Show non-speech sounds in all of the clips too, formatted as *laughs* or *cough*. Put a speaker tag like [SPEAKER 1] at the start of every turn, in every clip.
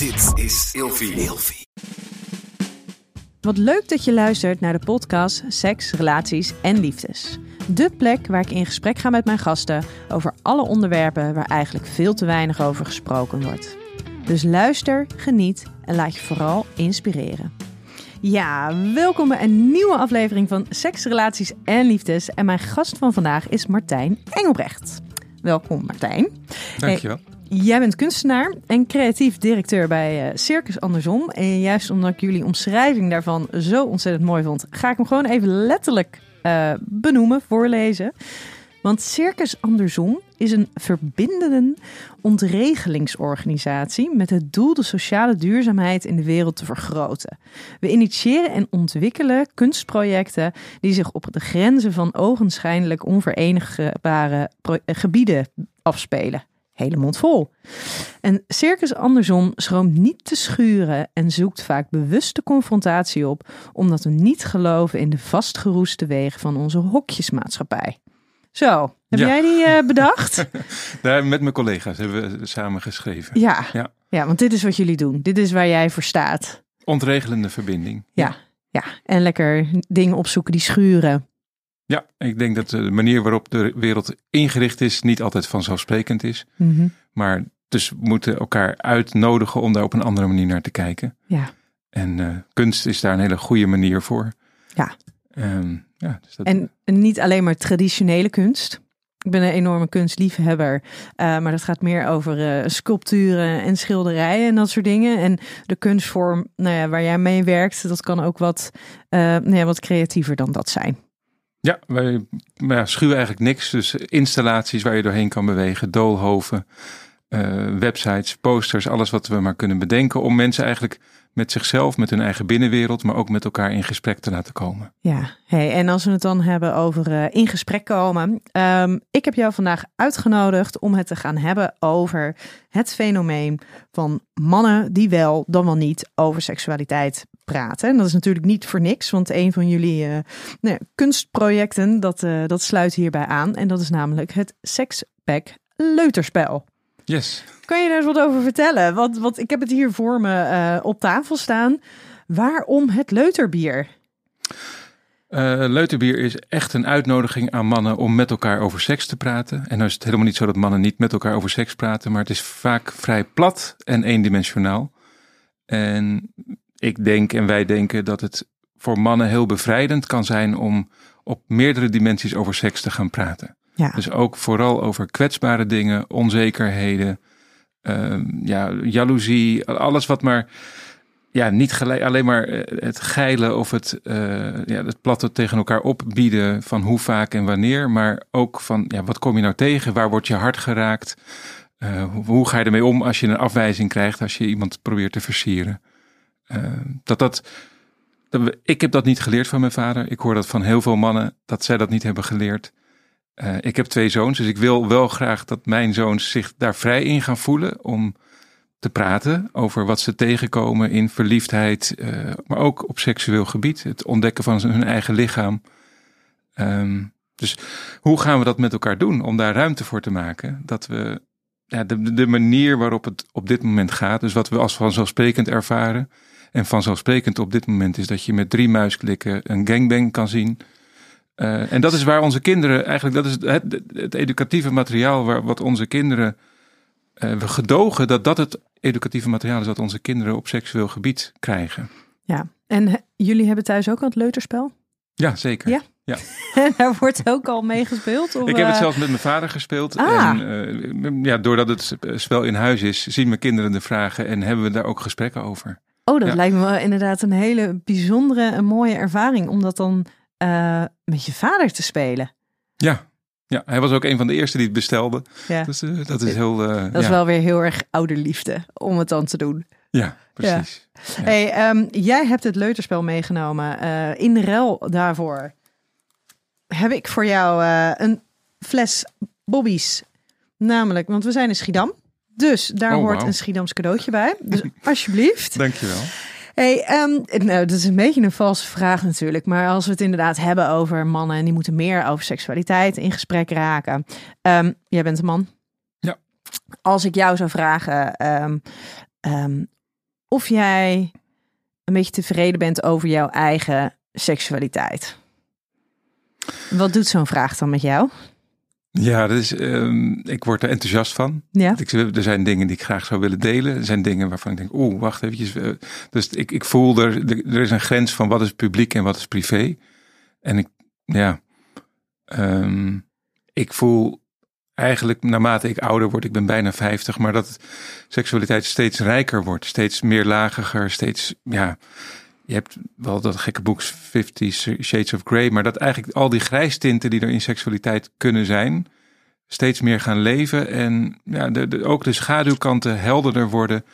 [SPEAKER 1] Dit is Ilfie. Ilfie.
[SPEAKER 2] Wat leuk dat je luistert naar de podcast Seks, Relaties en Liefdes. De plek waar ik in gesprek ga met mijn gasten over alle onderwerpen waar eigenlijk veel te weinig over gesproken wordt. Dus luister, geniet en laat je vooral inspireren. Ja, welkom bij een nieuwe aflevering van Seks, Relaties en Liefdes. En mijn gast van vandaag is Martijn Engelbrecht. Welkom Martijn.
[SPEAKER 3] Dankjewel.
[SPEAKER 2] Jij bent kunstenaar en creatief directeur bij eh, Circus Andersom. En juist omdat ik jullie omschrijving daarvan zo ontzettend mooi vond, ga ik hem gewoon even letterlijk eh, benoemen, voorlezen. Want Circus Andersom is een verbindende ontregelingsorganisatie met het doel de sociale duurzaamheid in de wereld te vergroten. We initiëren en ontwikkelen kunstprojecten die zich op de grenzen van ogenschijnlijk onverenigbare eh, gebieden afspelen hele mond vol. En Circus Andersom schroomt niet te schuren en zoekt vaak bewust de confrontatie op, omdat we niet geloven in de vastgeroeste wegen van onze hokjesmaatschappij. Zo, heb
[SPEAKER 3] Ja.
[SPEAKER 2] jij die eh, bedacht? *laughs*
[SPEAKER 3] Daar, met mijn collega's hebben we samen geschreven.
[SPEAKER 2] ja.
[SPEAKER 3] Ja.
[SPEAKER 2] ja, want dit is wat jullie doen. Dit is waar jij voor staat.
[SPEAKER 3] Ontregelende verbinding.
[SPEAKER 2] Ja, ja. En lekker dingen opzoeken die schuren.
[SPEAKER 3] Ja, ik denk dat de manier waarop de wereld ingericht is niet altijd vanzelfsprekend is.
[SPEAKER 2] Mhm.
[SPEAKER 3] Maar dus we moeten elkaar uitnodigen om daar op een andere manier naar te kijken.
[SPEAKER 2] Ja.
[SPEAKER 3] En eh, kunst is daar een hele goede manier voor.
[SPEAKER 2] Ja.
[SPEAKER 3] Ehm, ja dus dat,
[SPEAKER 2] En niet alleen maar traditionele kunst. Ik ben een enorme kunstliefhebber, eh, maar dat gaat meer over eh, sculpturen en schilderijen en dat soort dingen. En de kunstvorm nou ja, waar jij mee werkt, dat kan ook wat, eh, nou ja, wat creatiever dan dat zijn.
[SPEAKER 3] Ja, wij ja, schuwen eigenlijk niks. Dus installaties waar je doorheen kan bewegen, doolhoven, eh, websites, posters, alles wat we maar kunnen bedenken. Om mensen eigenlijk met zichzelf, met hun eigen binnenwereld, maar ook met elkaar in gesprek te laten komen.
[SPEAKER 2] Ja, hey, en als we het dan hebben over eh, in gesprek komen. ehm, ik heb jou vandaag uitgenodigd om het te gaan hebben over het fenomeen van mannen die wel, dan wel niet over seksualiteit praten. En dat is natuurlijk niet voor niks, want een van jullie eh, nou ja, kunstprojecten, dat, eh, dat sluit hierbij aan. En dat is namelijk het Sexpack Leuterspel.
[SPEAKER 3] Yes.
[SPEAKER 2] Kan je daar eens wat over vertellen? Want, want ik heb het hier voor me eh, op tafel staan. Waarom het leuterbier?
[SPEAKER 3] Leuterbier is echt een uitnodiging aan mannen om met elkaar over seks te praten. En nou is het helemaal niet zo dat mannen niet met elkaar over seks praten, maar het is vaak vrij plat en eendimensionaal. En ik denk en wij denken dat het voor mannen heel bevrijdend kan zijn om op meerdere dimensies over seks te gaan praten.
[SPEAKER 2] Ja.
[SPEAKER 3] Dus ook vooral over kwetsbare dingen, onzekerheden, ehm, ja, jaloezie, alles wat maar ja, niet gelijk, alleen maar eh, het geilen of het, eh, ja, het platte tegen elkaar opbieden van hoe vaak en wanneer, maar ook van ja, wat kom je nou tegen, waar wordt je hart geraakt, Eh, hoe, hoe ga je ermee om als je een afwijzing krijgt, als je iemand probeert te versieren. Eh, dat dat, ik heb dat niet geleerd van mijn vader. Ik hoor dat van heel veel mannen dat zij dat niet hebben geleerd. Eh, ik heb twee zoons, dus ik wil wel graag dat mijn zoons zich daar vrij in gaan voelen om te praten over wat ze tegenkomen in verliefdheid, eh, maar ook op seksueel gebied. Het ontdekken van hun eigen lichaam. Ehm, dus hoe gaan we dat met elkaar doen om daar ruimte voor te maken? Dat we ja, de, de manier waarop het op dit moment gaat, dus wat we als vanzelfsprekend ervaren. En vanzelfsprekend op dit moment is dat je met drie muisklikken een gangbang kan zien. Eh, en dat is waar onze kinderen, eigenlijk dat is het, het educatieve materiaal waar, wat onze kinderen, eh, we gedogen dat dat het educatieve materiaal is dat onze kinderen op seksueel gebied krijgen.
[SPEAKER 2] Ja, en he- jullie hebben thuis ook al het leuterspel?
[SPEAKER 3] Ja, zeker.
[SPEAKER 2] Ja? En *laughs* daar wordt ook al mee gespeeld? Of,
[SPEAKER 3] Ik heb het
[SPEAKER 2] eh,
[SPEAKER 3] zelfs met mijn vader gespeeld.
[SPEAKER 2] Ah.
[SPEAKER 3] En ja, doordat het spel in huis is, zien mijn kinderen de vragen en hebben we daar ook gesprekken over.
[SPEAKER 2] Oh, dat
[SPEAKER 3] Ja.
[SPEAKER 2] lijkt me inderdaad een hele bijzondere en mooie ervaring om dat dan eh, met je vader te spelen.
[SPEAKER 3] Ja. ja, hij was ook een van de eerste die het bestelde.
[SPEAKER 2] Ja.
[SPEAKER 3] Dus eh, dat is heel. eh,
[SPEAKER 2] Dat is wel weer heel erg ouderliefde om het dan te doen.
[SPEAKER 3] Ja, precies. Ja.
[SPEAKER 2] Hey, ehm, jij hebt het leuterspel meegenomen. In ruil daarvoor heb ik voor jou een fles Bobby's. Namelijk, want we zijn in Schiedam. Dus daar
[SPEAKER 3] Oh,
[SPEAKER 2] hoort een Schiedams cadeautje bij. Dus *laughs* alsjeblieft.
[SPEAKER 3] Dankjewel.
[SPEAKER 2] Hey, ehm, nou, dat is een beetje een valse vraag natuurlijk. Maar als we het inderdaad hebben over mannen en die moeten meer over seksualiteit in gesprek raken. Ehm, jij bent een man.
[SPEAKER 3] Ja.
[SPEAKER 2] Als ik jou zou vragen, ehm, of jij een beetje tevreden bent over jouw eigen seksualiteit. Wat doet zo'n vraag dan met jou?
[SPEAKER 3] Ja, ehm, ik word er enthousiast van.
[SPEAKER 2] Ja.
[SPEAKER 3] Ik, er zijn dingen die ik graag zou willen delen. Er zijn dingen waarvan ik denk, oeh, wacht eventjes. eh, Dus ik, ik voel er, er is een grens van wat is publiek en wat is privé. En ik, ja, ehm, ik voel eigenlijk naarmate ik ouder word, ik ben bijna 50, maar dat seksualiteit steeds rijker wordt, steeds meer lagiger, steeds, ja, je hebt wel dat gekke boek Fifty Shades of Grey, maar dat eigenlijk al die grijstinten die er in seksualiteit kunnen zijn, steeds meer gaan leven en ja, de, ook de schaduwkanten helderder worden.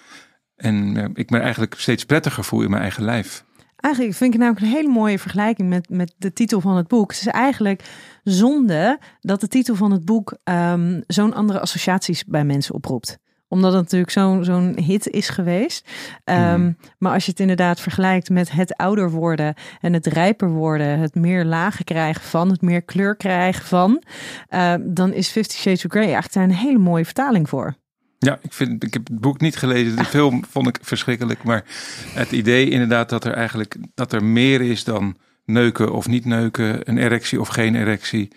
[SPEAKER 3] En ik me eigenlijk steeds prettiger voel in mijn eigen lijf.
[SPEAKER 2] Eigenlijk vind ik namelijk een hele mooie vergelijking met, met de titel van het boek. Het is eigenlijk zonde dat de titel van het boek um, zo'n andere associaties bij mensen oproept omdat het natuurlijk zo'n zo'n hit is geweest. Um, mm. Maar als je het inderdaad vergelijkt met het ouder worden en het rijper worden, het meer lagen krijgen van, het meer kleur krijgen van, uh, dan is Fifty Shades of Grey eigenlijk daar een hele mooie vertaling voor.
[SPEAKER 3] Ja, ik, vind, ik heb het boek niet gelezen. De *laughs* film vond ik verschrikkelijk. Maar het idee inderdaad dat er eigenlijk dat er meer is dan neuken of niet neuken, een erectie of geen erectie.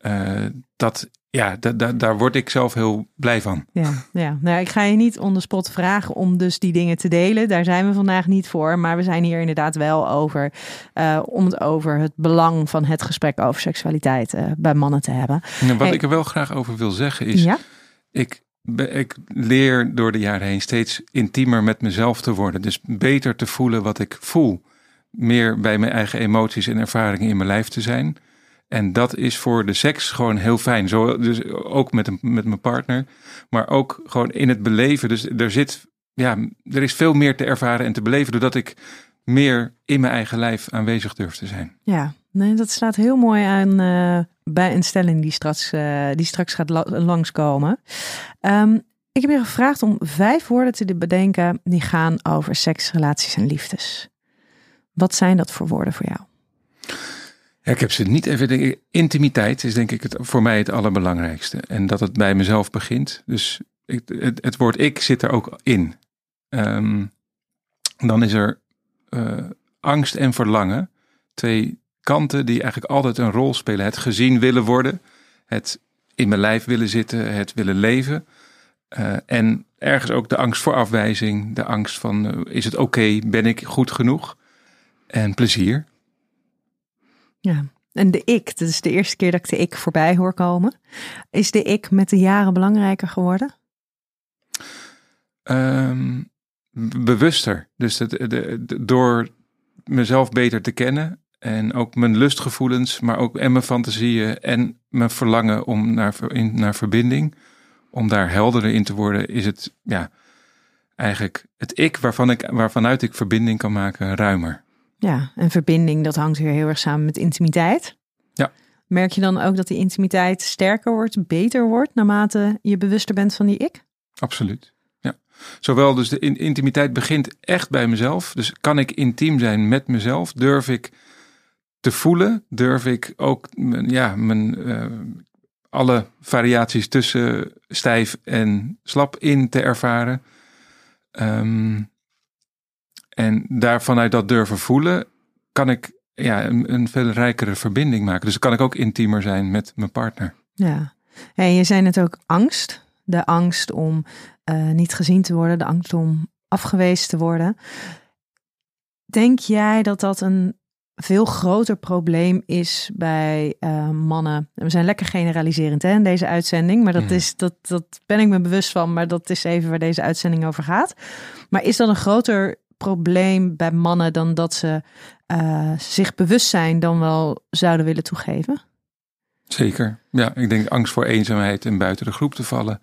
[SPEAKER 3] Uh, dat, ja, da, da, daar word ik zelf heel blij van.
[SPEAKER 2] Ja, ja. Nou, ik ga je niet on the spot vragen om dus die dingen te delen. Daar zijn we vandaag niet voor. Maar we zijn hier inderdaad wel over. Uh, om het over het belang van het gesprek over seksualiteit uh, bij mannen te hebben.
[SPEAKER 3] Nou, wat hey. ik er wel graag over wil zeggen is.
[SPEAKER 2] Ja?
[SPEAKER 3] Ik, ik leer door de jaren heen steeds intiemer met mezelf te worden. Dus beter te voelen wat ik voel. Meer bij mijn eigen emoties en ervaringen in mijn lijf te zijn. En dat is voor de seks gewoon heel fijn. Zo, dus ook met, een, met mijn partner. Maar ook gewoon in het beleven. Dus er zit, ja, er is veel meer te ervaren en te beleven. Doordat ik meer in mijn eigen lijf aanwezig durf te zijn.
[SPEAKER 2] Ja, nee, dat slaat heel mooi aan uh, bij een stelling die straks, uh, die straks gaat la langskomen. Um, ik heb je gevraagd om vijf woorden te bedenken die gaan over seks, relaties en liefdes. Wat zijn dat voor woorden voor jou?
[SPEAKER 3] Ik heb ze niet even. Intimiteit is denk ik het, voor mij het allerbelangrijkste. En dat het bij mezelf begint. Dus ik, het, het, woord ik zit er ook in. Um, dan is er uh, angst en verlangen. Twee kanten die eigenlijk altijd een rol spelen. Het gezien willen worden. Het in mijn lijf willen zitten. Het willen leven. Uh, en ergens ook de angst voor afwijzing. De angst van uh, is het oké? Ben ik goed genoeg? En plezier.
[SPEAKER 2] Ja, en de ik, dat is de eerste keer dat ik de ik voorbij hoor komen. Is de ik met de jaren belangrijker geworden?
[SPEAKER 3] Um, bewuster. Dus de, door mezelf beter te kennen en ook mijn lustgevoelens, maar ook en mijn fantasieën en mijn verlangen om naar, in, naar verbinding, om daar helderder in te worden, is het ja, eigenlijk het ik waarvan ik, waarvanuit ik verbinding kan maken ruimer.
[SPEAKER 2] Ja, en verbinding, dat hangt weer heel erg samen met intimiteit.
[SPEAKER 3] Ja.
[SPEAKER 2] Merk je dan ook dat die intimiteit sterker wordt, beter wordt, naarmate je bewuster bent van die ik?
[SPEAKER 3] Absoluut. Ja. Zowel dus de intimiteit begint echt bij mezelf. Dus kan ik intiem zijn met mezelf? Durf ik te voelen? Durf ik ook ja, mijn, uh, alle variaties tussen stijf en slap in te ervaren? Um, en daar vanuit dat durven voelen, kan ik ja, een, een veel rijkere verbinding maken. Dus kan ik ook intiemer zijn met mijn partner.
[SPEAKER 2] Ja, en je zei het ook angst. De angst om uh, niet gezien te worden, de angst om afgewezen te worden. Denk jij dat dat een veel groter probleem is bij uh, mannen? We zijn lekker generaliserend hè, in deze uitzending, maar dat, mm. is, dat, dat ben ik me bewust van, maar dat is even waar deze uitzending over gaat. Maar is dat een groter probleem bij mannen dan dat ze uh, zich bewust zijn dan wel zouden willen toegeven?
[SPEAKER 3] Zeker. Ja, ik denk angst voor eenzaamheid en buiten de groep te vallen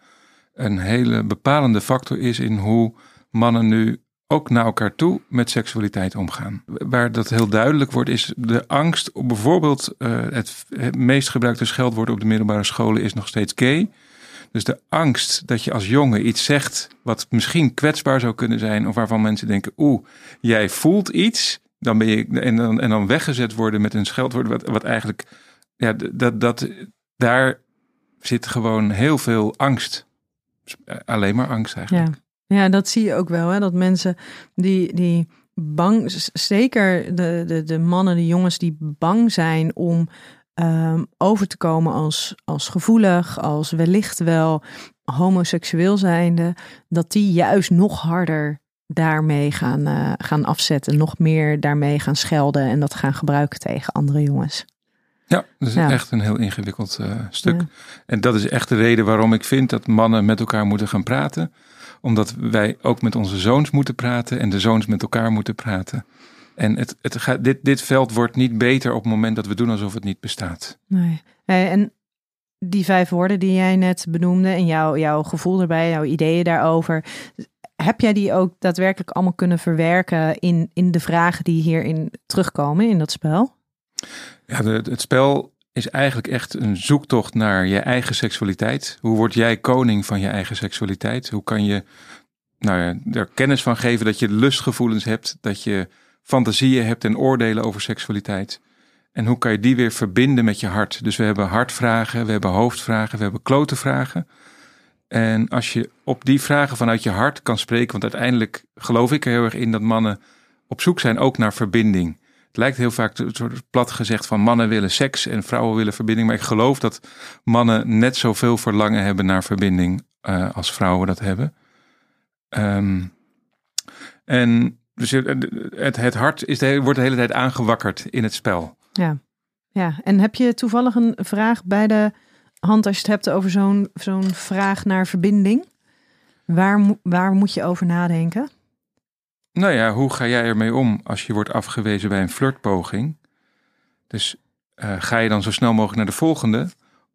[SPEAKER 3] een hele bepalende factor is in hoe mannen nu ook naar elkaar toe met seksualiteit omgaan. Waar dat heel duidelijk wordt is de angst bijvoorbeeld het, het meest gebruikte scheldwoord op de middelbare scholen is nog steeds gay. Dus de angst dat je als jongen iets zegt wat misschien kwetsbaar zou kunnen zijn, of waarvan mensen denken: oeh, jij voelt iets, dan ben je en dan, en dan weggezet worden met een scheldwoord, wat, wat eigenlijk, ja, dat, dat, daar zit gewoon heel veel angst. Alleen maar angst eigenlijk.
[SPEAKER 2] Ja. Ja, dat zie je ook wel. Hè? Dat mensen die, die bang, zeker de, de, de mannen, de jongens die bang zijn om ehm, over te komen als, als gevoelig, als wellicht wel homoseksueel zijnde, dat die juist nog harder daarmee gaan, eh, gaan afzetten, nog meer daarmee gaan schelden en dat gaan gebruiken tegen andere jongens.
[SPEAKER 3] Ja, dat is
[SPEAKER 2] Ja.
[SPEAKER 3] echt een heel ingewikkeld eh, stuk.
[SPEAKER 2] Ja.
[SPEAKER 3] En dat is echt de reden waarom ik vind dat mannen met elkaar moeten gaan praten. Omdat wij ook met onze zoons moeten praten en de zoons met elkaar moeten praten. En het, het gaat, dit, dit veld wordt niet beter op het moment dat we doen alsof het niet bestaat.
[SPEAKER 2] Nee. En die vijf woorden die jij net benoemde en jouw, jouw gevoel erbij, jouw ideeën daarover. Heb jij die ook daadwerkelijk allemaal kunnen verwerken in, in de vragen die hierin terugkomen in dat spel?
[SPEAKER 3] Ja, de, het spel is eigenlijk echt een zoektocht naar je eigen seksualiteit. Hoe word jij koning van je eigen seksualiteit? Hoe kan je nou ja, er kennis van geven dat je lustgevoelens hebt, dat je fantasieën hebt en oordelen over seksualiteit? En hoe kan je die weer verbinden met je hart? Dus we hebben hartvragen, we hebben hoofdvragen, we hebben klote vragen. En als je op die vragen vanuit je hart kan spreken, want uiteindelijk geloof ik er heel erg in dat mannen op zoek zijn ook naar verbinding. Het lijkt heel vaak soort plat gezegd van mannen willen seks en vrouwen willen verbinding. Maar ik geloof dat mannen net zoveel verlangen hebben naar verbinding eh, als vrouwen dat hebben. Ehm, en dus het, het, hart is de, wordt de hele tijd aangewakkerd in het spel.
[SPEAKER 2] Ja. ja. En heb je toevallig een vraag bij de hand als je het hebt over zo'n zo'n vraag naar verbinding? Waar, waar moet je over nadenken?
[SPEAKER 3] Nou ja, hoe ga jij ermee om als je wordt afgewezen bij een flirtpoging? Dus eh, ga je dan zo snel mogelijk naar de volgende?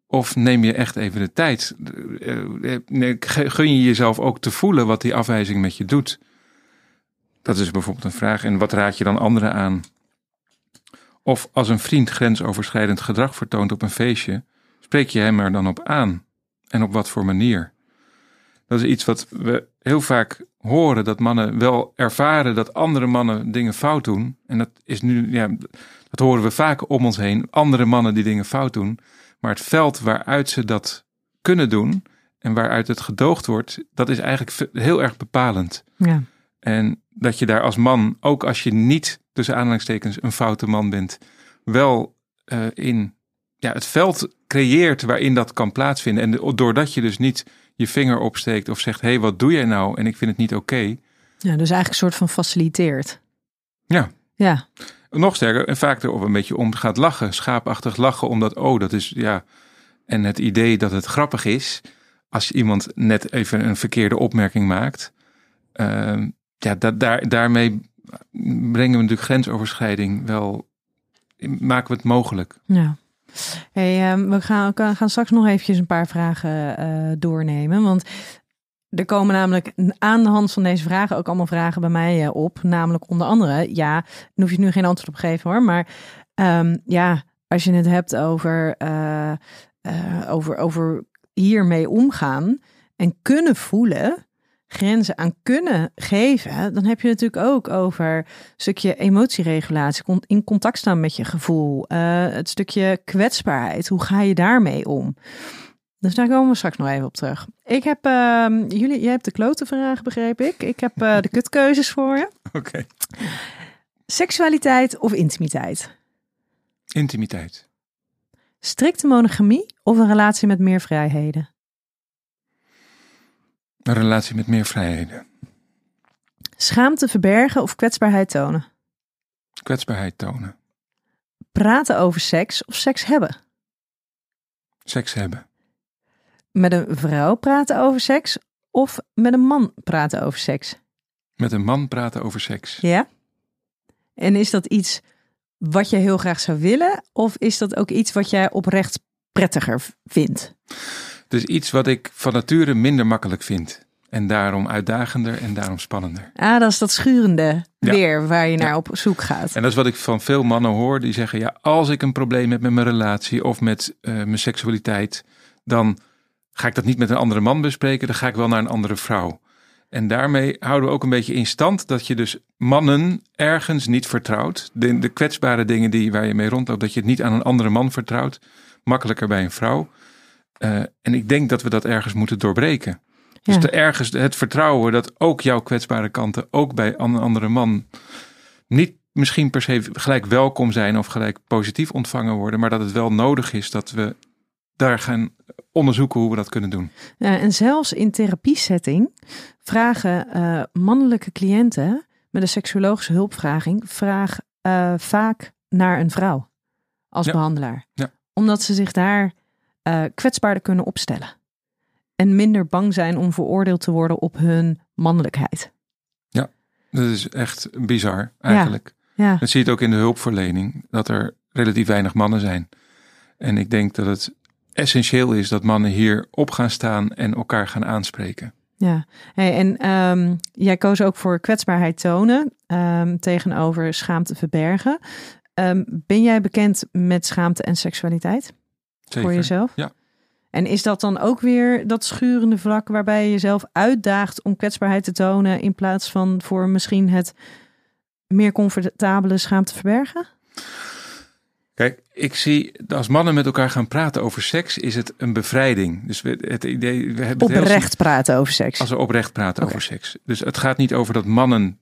[SPEAKER 3] Of neem je echt even de tijd? Eh, eh, Gun je jezelf ook te voelen wat die afwijzing met je doet? Dat is bijvoorbeeld een vraag. En wat raad je dan anderen aan? Of als een vriend grensoverschrijdend gedrag vertoont op een feestje, spreek je hem er dan op aan? En op wat voor manier? Dat is iets wat we heel vaak horen, dat mannen wel ervaren dat andere mannen dingen fout doen. En dat is nu, ja, dat horen we vaak om ons heen. Andere mannen die dingen fout doen. Maar het veld waaruit ze dat kunnen doen en waaruit het gedoogd wordt, dat is eigenlijk heel erg bepalend.
[SPEAKER 2] Ja.
[SPEAKER 3] En dat je daar als man, ook als je niet tussen aanhalingstekens een foute man bent, wel eh, in ja, het veld creëert waarin dat kan plaatsvinden. En doordat je dus niet je vinger opsteekt of zegt: hé, hey, wat doe jij nou? En ik vind het niet oké.
[SPEAKER 2] ja, dus eigenlijk een soort van faciliteert.
[SPEAKER 3] Ja.
[SPEAKER 2] Ja,
[SPEAKER 3] Nog sterker, en vaak erop een beetje om gaat lachen, schaapachtig lachen, omdat, oh, dat is ja. En het idee dat het grappig is, als iemand net even een verkeerde opmerking maakt, ehm, ja, daar, daarmee brengen we natuurlijk grensoverschrijding wel, maken we het mogelijk.
[SPEAKER 2] Ja. Hey, ehm, we gaan, gaan straks nog eventjes een paar vragen eh, doornemen. Want er komen namelijk aan de hand van deze vragen ook allemaal vragen bij mij eh, op. Namelijk onder andere, ja, daar hoef je nu geen antwoord op geven hoor. Maar ehm, ja, als je het hebt over, eh, over, over hiermee omgaan en kunnen voelen, grenzen aan kunnen geven, dan heb je natuurlijk ook over een stukje emotieregulatie, in contact staan met je gevoel, eh, het stukje kwetsbaarheid. Hoe ga je daarmee om? Dus daar komen we straks nog even op terug. Ik heb, ehm, jullie, jij hebt de klote vraag, begreep ik. Ik heb eh, de kutkeuzes voor je. *laughs*
[SPEAKER 3] Oké.
[SPEAKER 2] Seksualiteit of intimiteit?
[SPEAKER 3] Intimiteit.
[SPEAKER 2] Strikte monogamie of een relatie met meer vrijheden?
[SPEAKER 3] Een relatie met meer vrijheden.
[SPEAKER 2] Schaamte verbergen of kwetsbaarheid tonen?
[SPEAKER 3] Kwetsbaarheid tonen.
[SPEAKER 2] Praten over seks of seks hebben?
[SPEAKER 3] Seks hebben.
[SPEAKER 2] Met een vrouw praten over seks of met een man praten over seks?
[SPEAKER 3] Met een man praten over seks.
[SPEAKER 2] Ja. En is dat iets wat je heel graag zou willen? Of is dat ook iets wat jij oprecht prettiger vindt?
[SPEAKER 3] Is iets wat ik van nature minder makkelijk vind. En daarom uitdagender en daarom spannender.
[SPEAKER 2] Ah, dat is dat schurende
[SPEAKER 3] Ja.
[SPEAKER 2] weer waar je naar
[SPEAKER 3] Ja.
[SPEAKER 2] op zoek gaat.
[SPEAKER 3] En dat is wat ik van veel mannen hoor. Die zeggen, ja, als ik een probleem heb met mijn relatie of met eh, mijn seksualiteit, dan ga ik dat niet met een andere man bespreken. Dan ga ik wel naar een andere vrouw. En daarmee houden we ook een beetje in stand dat je dus mannen ergens niet vertrouwt. De, de kwetsbare dingen die, waar je mee rondloopt, dat je het niet aan een andere man vertrouwt. Makkelijker bij een vrouw. Eh, en ik denk dat we dat ergens moeten doorbreken. Dus
[SPEAKER 2] Ja.
[SPEAKER 3] te ergens het vertrouwen dat ook jouw kwetsbare kanten ook bij een andere man niet misschien per se gelijk welkom zijn of gelijk positief ontvangen worden, maar dat het wel nodig is dat we daar gaan onderzoeken hoe we dat kunnen doen.
[SPEAKER 2] Ja, en zelfs in therapiesetting vragen eh, mannelijke cliënten met een seksuologische hulpvraging vraag eh, vaak naar een vrouw als
[SPEAKER 3] Ja.
[SPEAKER 2] behandelaar.
[SPEAKER 3] Ja.
[SPEAKER 2] Omdat ze zich daar eh, kwetsbaarder kunnen opstellen. En minder bang zijn om veroordeeld te worden op hun mannelijkheid.
[SPEAKER 3] Dat is echt bizar eigenlijk.
[SPEAKER 2] Ja,
[SPEAKER 3] Dat zie je ook in de hulpverlening, dat er relatief weinig mannen zijn. En ik denk dat het essentieel is dat mannen hier op gaan staan en elkaar gaan aanspreken.
[SPEAKER 2] ja. Hey, en ehm, jij koos ook voor kwetsbaarheid tonen ehm, tegenover schaamte verbergen. Ehm, ben jij bekend met schaamte en seksualiteit?
[SPEAKER 3] Zeker.
[SPEAKER 2] voor jezelf?
[SPEAKER 3] Ja.
[SPEAKER 2] En is dat dan ook weer dat schurende vlak waarbij je jezelf uitdaagt om kwetsbaarheid te tonen in plaats van voor misschien het meer comfortabele schaamte verbergen?
[SPEAKER 3] Kijk, ik zie als mannen met elkaar gaan praten over seks, is het een bevrijding. Dus we, het idee, we hebben het
[SPEAKER 2] Oprecht praten over seks.
[SPEAKER 3] Als we oprecht praten over seks. Dus het gaat niet over dat mannen,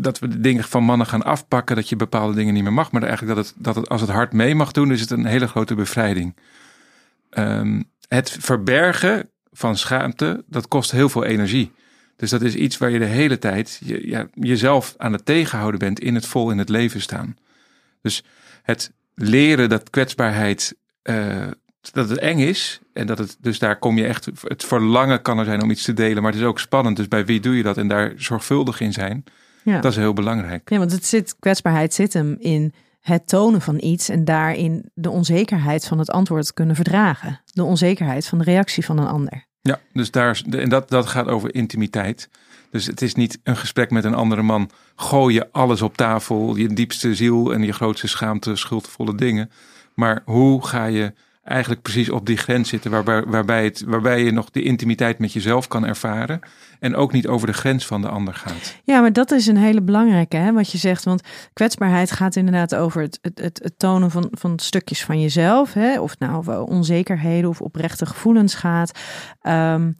[SPEAKER 3] dat we de dingen van mannen gaan afpakken, dat je bepaalde dingen niet meer mag. Maar eigenlijk dat het, dat het als het hart mee mag doen, is het een hele grote bevrijding. Ehm, het verbergen van schaamte, dat kost heel veel energie. Dus dat is iets waar je de hele tijd je, ja, jezelf aan het tegenhouden bent in het vol in het leven staan. Dus het leren dat kwetsbaarheid, eh, dat het eng is. En dat het, dus daar kom je echt, het verlangen kan er zijn om iets te delen. Maar het is ook spannend. Dus bij wie doe je dat? En daar zorgvuldig in zijn.
[SPEAKER 2] ja.
[SPEAKER 3] Dat is heel belangrijk.
[SPEAKER 2] ja, want het zit, kwetsbaarheid zit hem in het tonen van iets en daarin de onzekerheid van het antwoord kunnen verdragen. De onzekerheid van de reactie van een ander.
[SPEAKER 3] Ja, dus daar, en dat, dat gaat over intimiteit. Dus het is niet een gesprek met een andere man. Gooi je alles op tafel, je diepste ziel en je grootste schaamte, schuldvolle dingen. Maar hoe ga je eigenlijk precies op die grens zitten waarbij, waarbij, het, waarbij je nog die intimiteit met jezelf kan ervaren. En ook niet over de grens van de ander gaat.
[SPEAKER 2] Ja, maar dat is een hele belangrijke, hè, wat je zegt. Want kwetsbaarheid gaat inderdaad over het, het, het, tonen van, van stukjes van jezelf. Hè, of nou onzekerheden of oprechte gevoelens gaat. Ehm,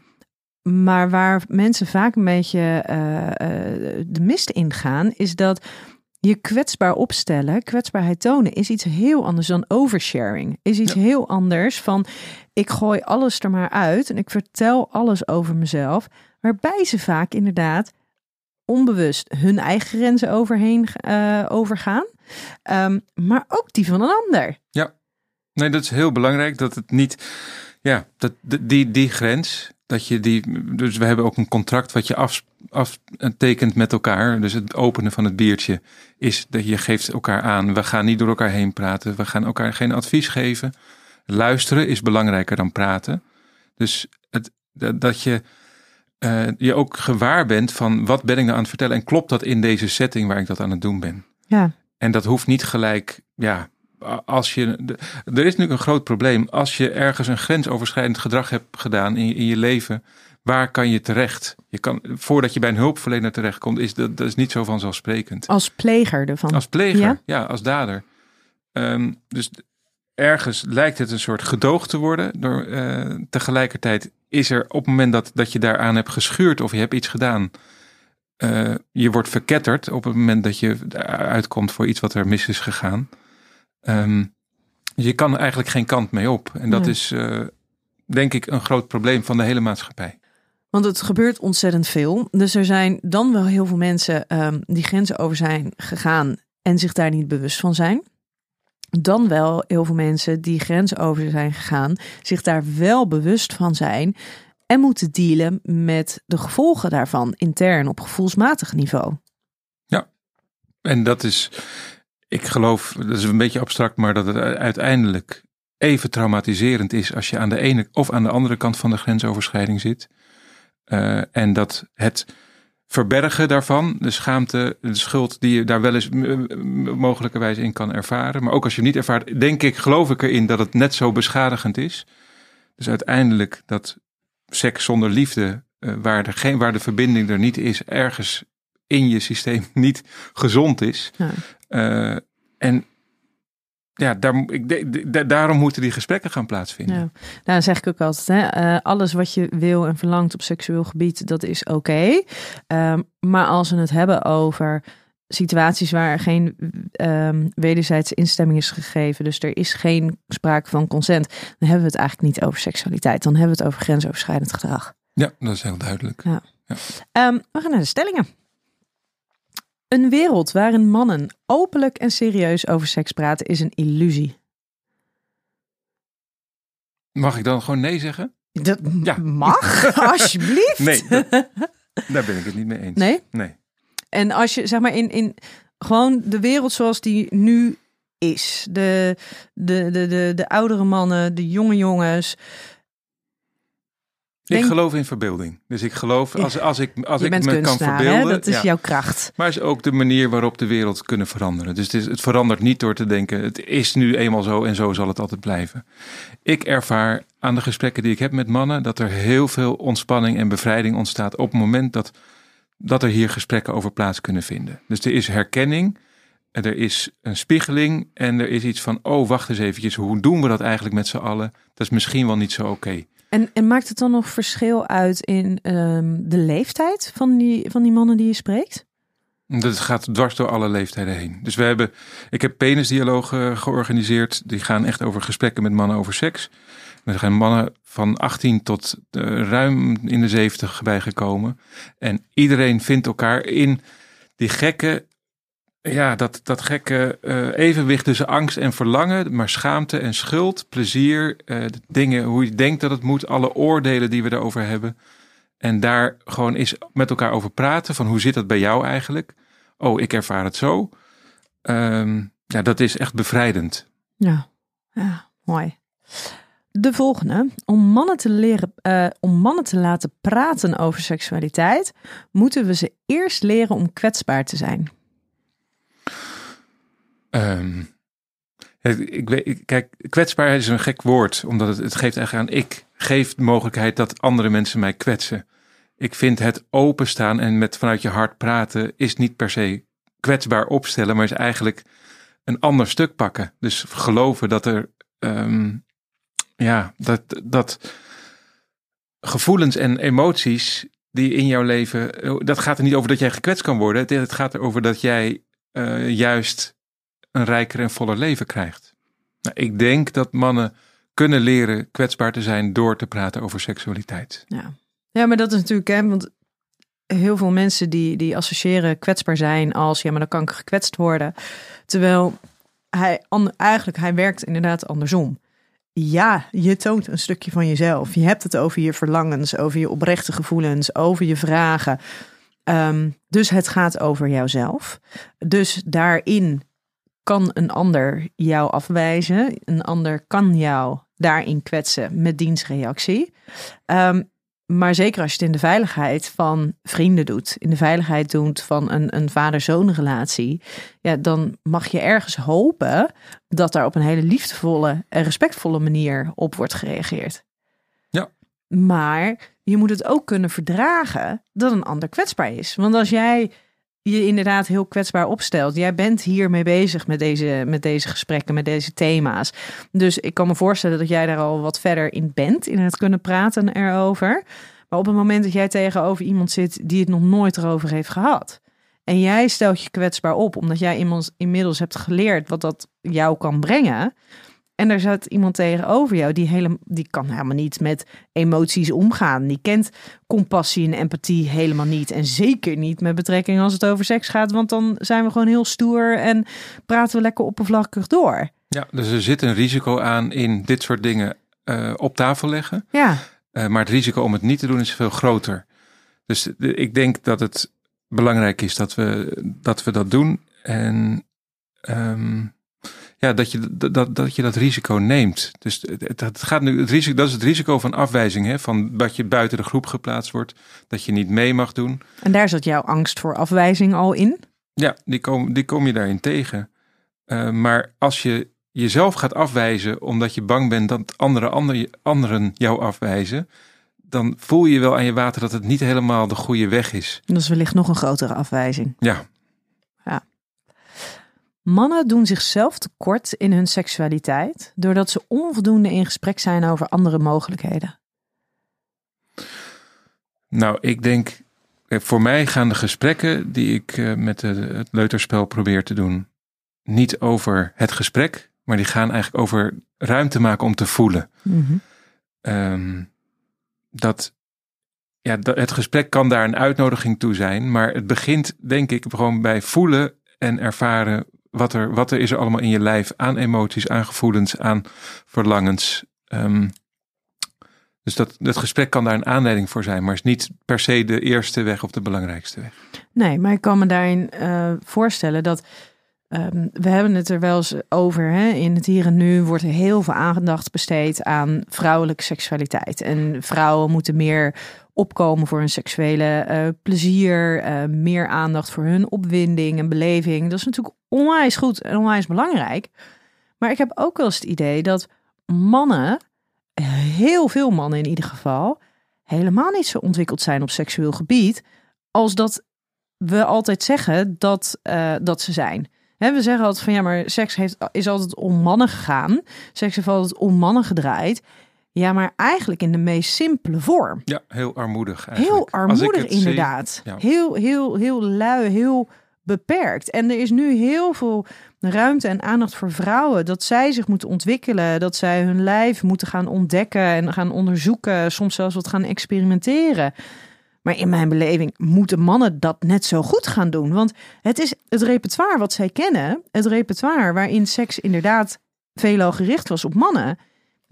[SPEAKER 2] maar waar mensen vaak een beetje eh, eh, de mist in gaan, is dat je kwetsbaar opstellen, kwetsbaarheid tonen, is iets heel anders dan oversharing. Is iets
[SPEAKER 3] Ja.
[SPEAKER 2] heel anders van ik gooi alles er maar uit en ik vertel alles over mezelf. Waarbij ze vaak inderdaad onbewust hun eigen grenzen overheen eh, overgaan. Ehm, maar ook die van een ander.
[SPEAKER 3] Nee, dat is heel belangrijk dat het niet, ja, dat die, die grens, dat je die, dus we hebben ook een contract wat je af, aftekent met elkaar. Dus het openen van het biertje is dat je geeft elkaar aan, we gaan niet door elkaar heen praten, we gaan elkaar geen advies geven. Luisteren is belangrijker dan praten. Dus het, dat je eh, je ook gewaar bent van wat ben ik nou aan het vertellen en klopt dat in deze setting waar ik dat aan het doen ben.
[SPEAKER 2] Ja,
[SPEAKER 3] En dat hoeft niet gelijk, ja, als je, er is natuurlijk een groot probleem. Als je ergens een grensoverschrijdend gedrag hebt gedaan in je, in je leven, waar kan je terecht? Je kan, voordat je bij een hulpverlener terechtkomt, is dat, dat is niet zo vanzelfsprekend.
[SPEAKER 2] als pleger ervan.
[SPEAKER 3] Als pleger,
[SPEAKER 2] Ja?
[SPEAKER 3] ja, als dader. Ehm, dus ergens lijkt het een soort gedoog te worden. Door, eh, tegelijkertijd is er op het moment dat, dat je daaraan hebt geschuurd of je hebt iets gedaan, eh, je wordt verketterd op het moment dat je uitkomt voor iets wat er mis is gegaan. Ehm, je kan eigenlijk geen kant mee op. En dat is eh, denk ik een groot probleem van de hele maatschappij.
[SPEAKER 2] Want het gebeurt ontzettend veel. Dus er zijn dan wel heel veel mensen ehm, die grenzen over zijn gegaan en zich daar niet bewust van zijn. Dan wel heel veel mensen die grenzen over zijn gegaan, zich daar wel bewust van zijn en moeten dealen met de gevolgen daarvan intern op gevoelsmatig niveau.
[SPEAKER 3] En dat is, ik geloof, dat is een beetje abstract, maar dat het uiteindelijk even traumatiserend is als je aan de ene of aan de andere kant van de grensoverschrijding zit. Eh, en dat het verbergen daarvan, de schaamte, de schuld die je daar wel eens mogelijkerwijs in kan ervaren. Maar ook als je hem niet ervaart, denk ik, geloof ik erin dat het net zo beschadigend is. Dus uiteindelijk dat seks zonder liefde, eh, waar, er geen, waar de verbinding er niet is, ergens in je systeem *laughs* niet gezond is.
[SPEAKER 2] Ja.
[SPEAKER 3] Eh, en ja, daar, ik, de- de- daarom moeten die gesprekken gaan plaatsvinden.
[SPEAKER 2] Ja. Nou, dan zeg ik ook altijd, hè, eh, alles wat je wil en verlangt op seksueel gebied, dat is oké. Ehm, maar als we het hebben over situaties waar er geen ehm wederzijdse instemming is gegeven, dus er is geen sprake van consent, dan hebben we het eigenlijk niet over seksualiteit. Dan hebben we het over grensoverschrijdend gedrag.
[SPEAKER 3] Ja, dat is heel duidelijk.
[SPEAKER 2] Ehm, we gaan naar de stellingen. Een wereld waarin mannen openlijk en serieus over seks praten is een illusie.
[SPEAKER 3] Mag ik dan gewoon nee zeggen?
[SPEAKER 2] Dat
[SPEAKER 3] Ja.
[SPEAKER 2] mag, *laughs* alsjeblieft.
[SPEAKER 3] Nee, dat- daar ben ik het niet mee eens.
[SPEAKER 2] Nee?
[SPEAKER 3] Nee.
[SPEAKER 2] En als je, zeg maar, in, in gewoon de wereld zoals die nu is. De, de, de, de, de oudere mannen, de jonge jongens.
[SPEAKER 3] Ik geloof in verbeelding. Dus ik geloof, als, als ik, als
[SPEAKER 2] je
[SPEAKER 3] ik me kan
[SPEAKER 2] hè?
[SPEAKER 3] verbeelden.
[SPEAKER 2] Dat is
[SPEAKER 3] ja.
[SPEAKER 2] jouw kracht.
[SPEAKER 3] Maar is ook de manier waarop de wereld kunnen veranderen. Dus het, is, het verandert niet door te denken, het is nu eenmaal zo en zo zal het altijd blijven. Ik ervaar aan de gesprekken die ik heb met mannen dat er heel veel ontspanning en bevrijding ontstaat op het moment dat, dat er hier gesprekken over plaats kunnen vinden. Dus er is herkenning, en er is een spiegeling en er is iets van, oh wacht eens eventjes, hoe doen we dat eigenlijk met z'n allen? Dat is misschien wel niet zo oké.
[SPEAKER 2] En, en maakt het dan nog verschil uit in ehm, de leeftijd van die, van die mannen die je spreekt?
[SPEAKER 3] Dat gaat dwars door alle leeftijden heen. Dus we hebben, ik heb penisdialogen georganiseerd. Die gaan echt over gesprekken met mannen over seks. Er zijn mannen van 18 tot eh, ruim in de 70 bijgekomen. En iedereen vindt elkaar in die gekke, ja, dat, dat gekke eh, evenwicht tussen angst en verlangen. Maar schaamte en schuld, plezier, eh, dingen, hoe je denkt dat het moet. Alle oordelen die we daarover hebben. En daar gewoon eens met elkaar over praten. Van hoe zit dat bij jou eigenlijk? Oh, ik ervaar het zo. Ehm, ja, dat is echt bevrijdend.
[SPEAKER 2] Ja, ja mooi. De volgende. Om mannen, te leren, eh, om mannen te laten praten over seksualiteit, moeten we ze eerst leren om kwetsbaar te zijn.
[SPEAKER 3] Ja, ik weet, kijk, kwetsbaarheid is een gek woord, omdat het, het geeft eigenlijk aan ik geef de mogelijkheid dat andere mensen mij kwetsen. Ik vind het openstaan en met vanuit je hart praten is niet per se kwetsbaar opstellen, maar is eigenlijk een ander stuk pakken. Dus geloven dat er, ehm, ja, dat, dat gevoelens en emoties die in jouw leven, eh, dat gaat er niet over dat jij gekwetst kan worden. Het, gaat erover dat jij eh, juist een rijker en voller leven krijgt. Nou, ik denk dat mannen kunnen leren kwetsbaar te zijn door te praten over seksualiteit.
[SPEAKER 2] Ja, ja maar dat is natuurlijk, hè, want heel veel mensen die, die associëren kwetsbaar zijn als, ja, maar dan kan ik gekwetst worden. Terwijl hij eigenlijk, hij werkt inderdaad andersom. Ja, je toont een stukje van jezelf. Je hebt het over je verlangens, over je oprechte gevoelens, over je vragen. Ehm, dus het gaat over jouzelf. Dus daarin kan een ander jou afwijzen. Een ander kan jou daarin kwetsen met dienstreactie. Ehm, maar zeker als je het in de veiligheid van vrienden doet, in de veiligheid doet van een, een vader-zoon relatie, ja, dan mag je ergens hopen dat daar op een hele liefdevolle en respectvolle manier op wordt gereageerd.
[SPEAKER 3] Ja.
[SPEAKER 2] Maar je moet het ook kunnen verdragen dat een ander kwetsbaar is. Want als jij je inderdaad heel kwetsbaar opstelt. Jij bent hiermee bezig met deze, met deze gesprekken, met deze thema's. Dus ik kan me voorstellen dat jij daar al wat verder in bent, in het kunnen praten erover. Maar op het moment dat jij tegenover iemand zit die het nog nooit erover heeft gehad. En jij stelt je kwetsbaar op, omdat jij iemand inmiddels hebt geleerd wat dat jou kan brengen. En er zat iemand tegenover jou die, hele, die kan helemaal niet met emoties omgaan. Die kent compassie en empathie helemaal niet. En zeker niet met betrekking als het over seks gaat. Want dan zijn we gewoon heel stoer en praten we lekker oppervlakkig door.
[SPEAKER 3] Ja, dus er zit een risico aan in dit soort dingen eh, op tafel leggen.
[SPEAKER 2] Ja,
[SPEAKER 3] Eh, maar het risico om het niet te doen is veel groter. Dus de- ik denk dat het belangrijk is dat we dat, we dat doen. En ehm, ja, dat je dat, dat, dat je dat risico neemt. Dus het gaat nu, het risico, dat is het risico van afwijzing. Hè? Van dat je buiten de groep geplaatst wordt. Dat je niet mee mag doen.
[SPEAKER 2] en daar zat jouw angst voor afwijzing al in.
[SPEAKER 3] Ja, die kom, die kom je daarin tegen. Eh, maar als je jezelf gaat afwijzen omdat je bang bent dat andere, andere, anderen jou afwijzen, dan voel je wel aan je water dat het niet helemaal de goede weg is.
[SPEAKER 2] Dat is wellicht nog een grotere afwijzing.
[SPEAKER 3] Ja,
[SPEAKER 2] Mannen doen zichzelf tekort in hun seksualiteit doordat ze onvoldoende in gesprek zijn over andere mogelijkheden.
[SPEAKER 3] Nou, ik denk, eh, voor mij gaan de gesprekken die ik eh, met het leuterspel probeer te doen, niet over het gesprek, maar die gaan eigenlijk over ruimte maken om te voelen. Ehm, dat, ja, het gesprek kan daar een uitnodiging toe zijn, maar het begint, denk ik, gewoon bij voelen en ervaren wat er, wat er is er allemaal in je lijf aan emoties, aan gevoelens, aan verlangens. Ehm, dus dat, dat gesprek kan daar een aanleiding voor zijn, maar is niet per se de eerste weg of de belangrijkste weg.
[SPEAKER 2] Nee, maar ik kan me daarin uh, voorstellen dat um, we hebben het er wel eens over. Hè? In het hier en nu wordt er heel veel aandacht besteed aan vrouwelijke seksualiteit. En vrouwen moeten meer opkomen voor hun seksuele uh, plezier, uh, meer aandacht voor hun opwinding en beleving. Dat is natuurlijk onwijs goed en onwijs belangrijk. Maar ik heb ook wel eens het idee dat mannen heel veel mannen in ieder geval, helemaal niet zo ontwikkeld zijn op seksueel gebied als dat we altijd zeggen dat, uh, dat ze zijn. we zeggen altijd van ja, maar seks heeft, is altijd om mannen gegaan. Seks heeft altijd om mannen gedraaid. Ja, maar eigenlijk in de meest simpele vorm.
[SPEAKER 3] Ja, heel armoedig eigenlijk.
[SPEAKER 2] Heel armoedig inderdaad. ja. Heel, heel, heel lui, heel beperkt. En er is nu heel veel ruimte en aandacht voor vrouwen. Dat zij zich moeten ontwikkelen. Dat zij hun lijf moeten gaan ontdekken en gaan onderzoeken. Soms zelfs wat gaan experimenteren. Maar in mijn beleving moeten mannen dat net zo goed gaan doen. Want het is het repertoire wat zij kennen. Het repertoire waarin seks inderdaad veelal gericht was op mannen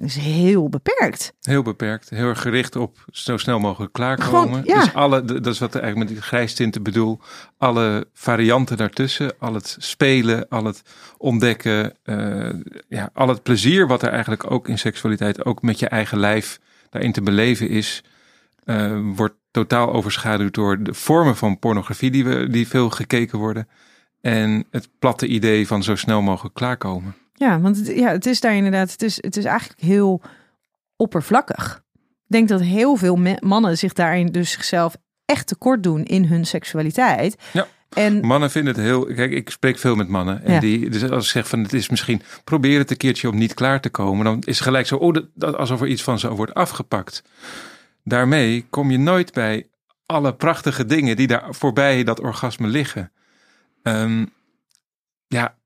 [SPEAKER 2] is heel beperkt.
[SPEAKER 3] Heel beperkt. Heel erg gericht op zo snel mogelijk klaarkomen. Gewoon, ja. Dus alle, dat is wat ik eigenlijk met die grijstinten bedoel. Alle varianten daartussen. Al het spelen, al het ontdekken. Uh, ja, al het plezier wat er eigenlijk ook in seksualiteit, ook met je eigen lijf daarin te beleven is. Uh, wordt totaal overschaduwd door de vormen van pornografie die, we, die veel gekeken worden. En het platte idee van zo snel mogelijk klaarkomen.
[SPEAKER 2] Ja, want het, ja, het is daar inderdaad, het is, het is eigenlijk heel oppervlakkig. Ik denk dat heel veel mannen zich daarin dus zichzelf echt tekort doen in hun seksualiteit.
[SPEAKER 3] Ja. En mannen vinden het heel. Kijk, ik spreek veel met mannen. En die, dus als ik zeg van het is misschien. probeer het een keertje om niet klaar te komen. Dan is gelijk zo. Oh, dat, alsof er iets van zo wordt afgepakt. Daarmee kom je nooit bij alle prachtige dingen die daar voorbij dat orgasme liggen. Um, ja,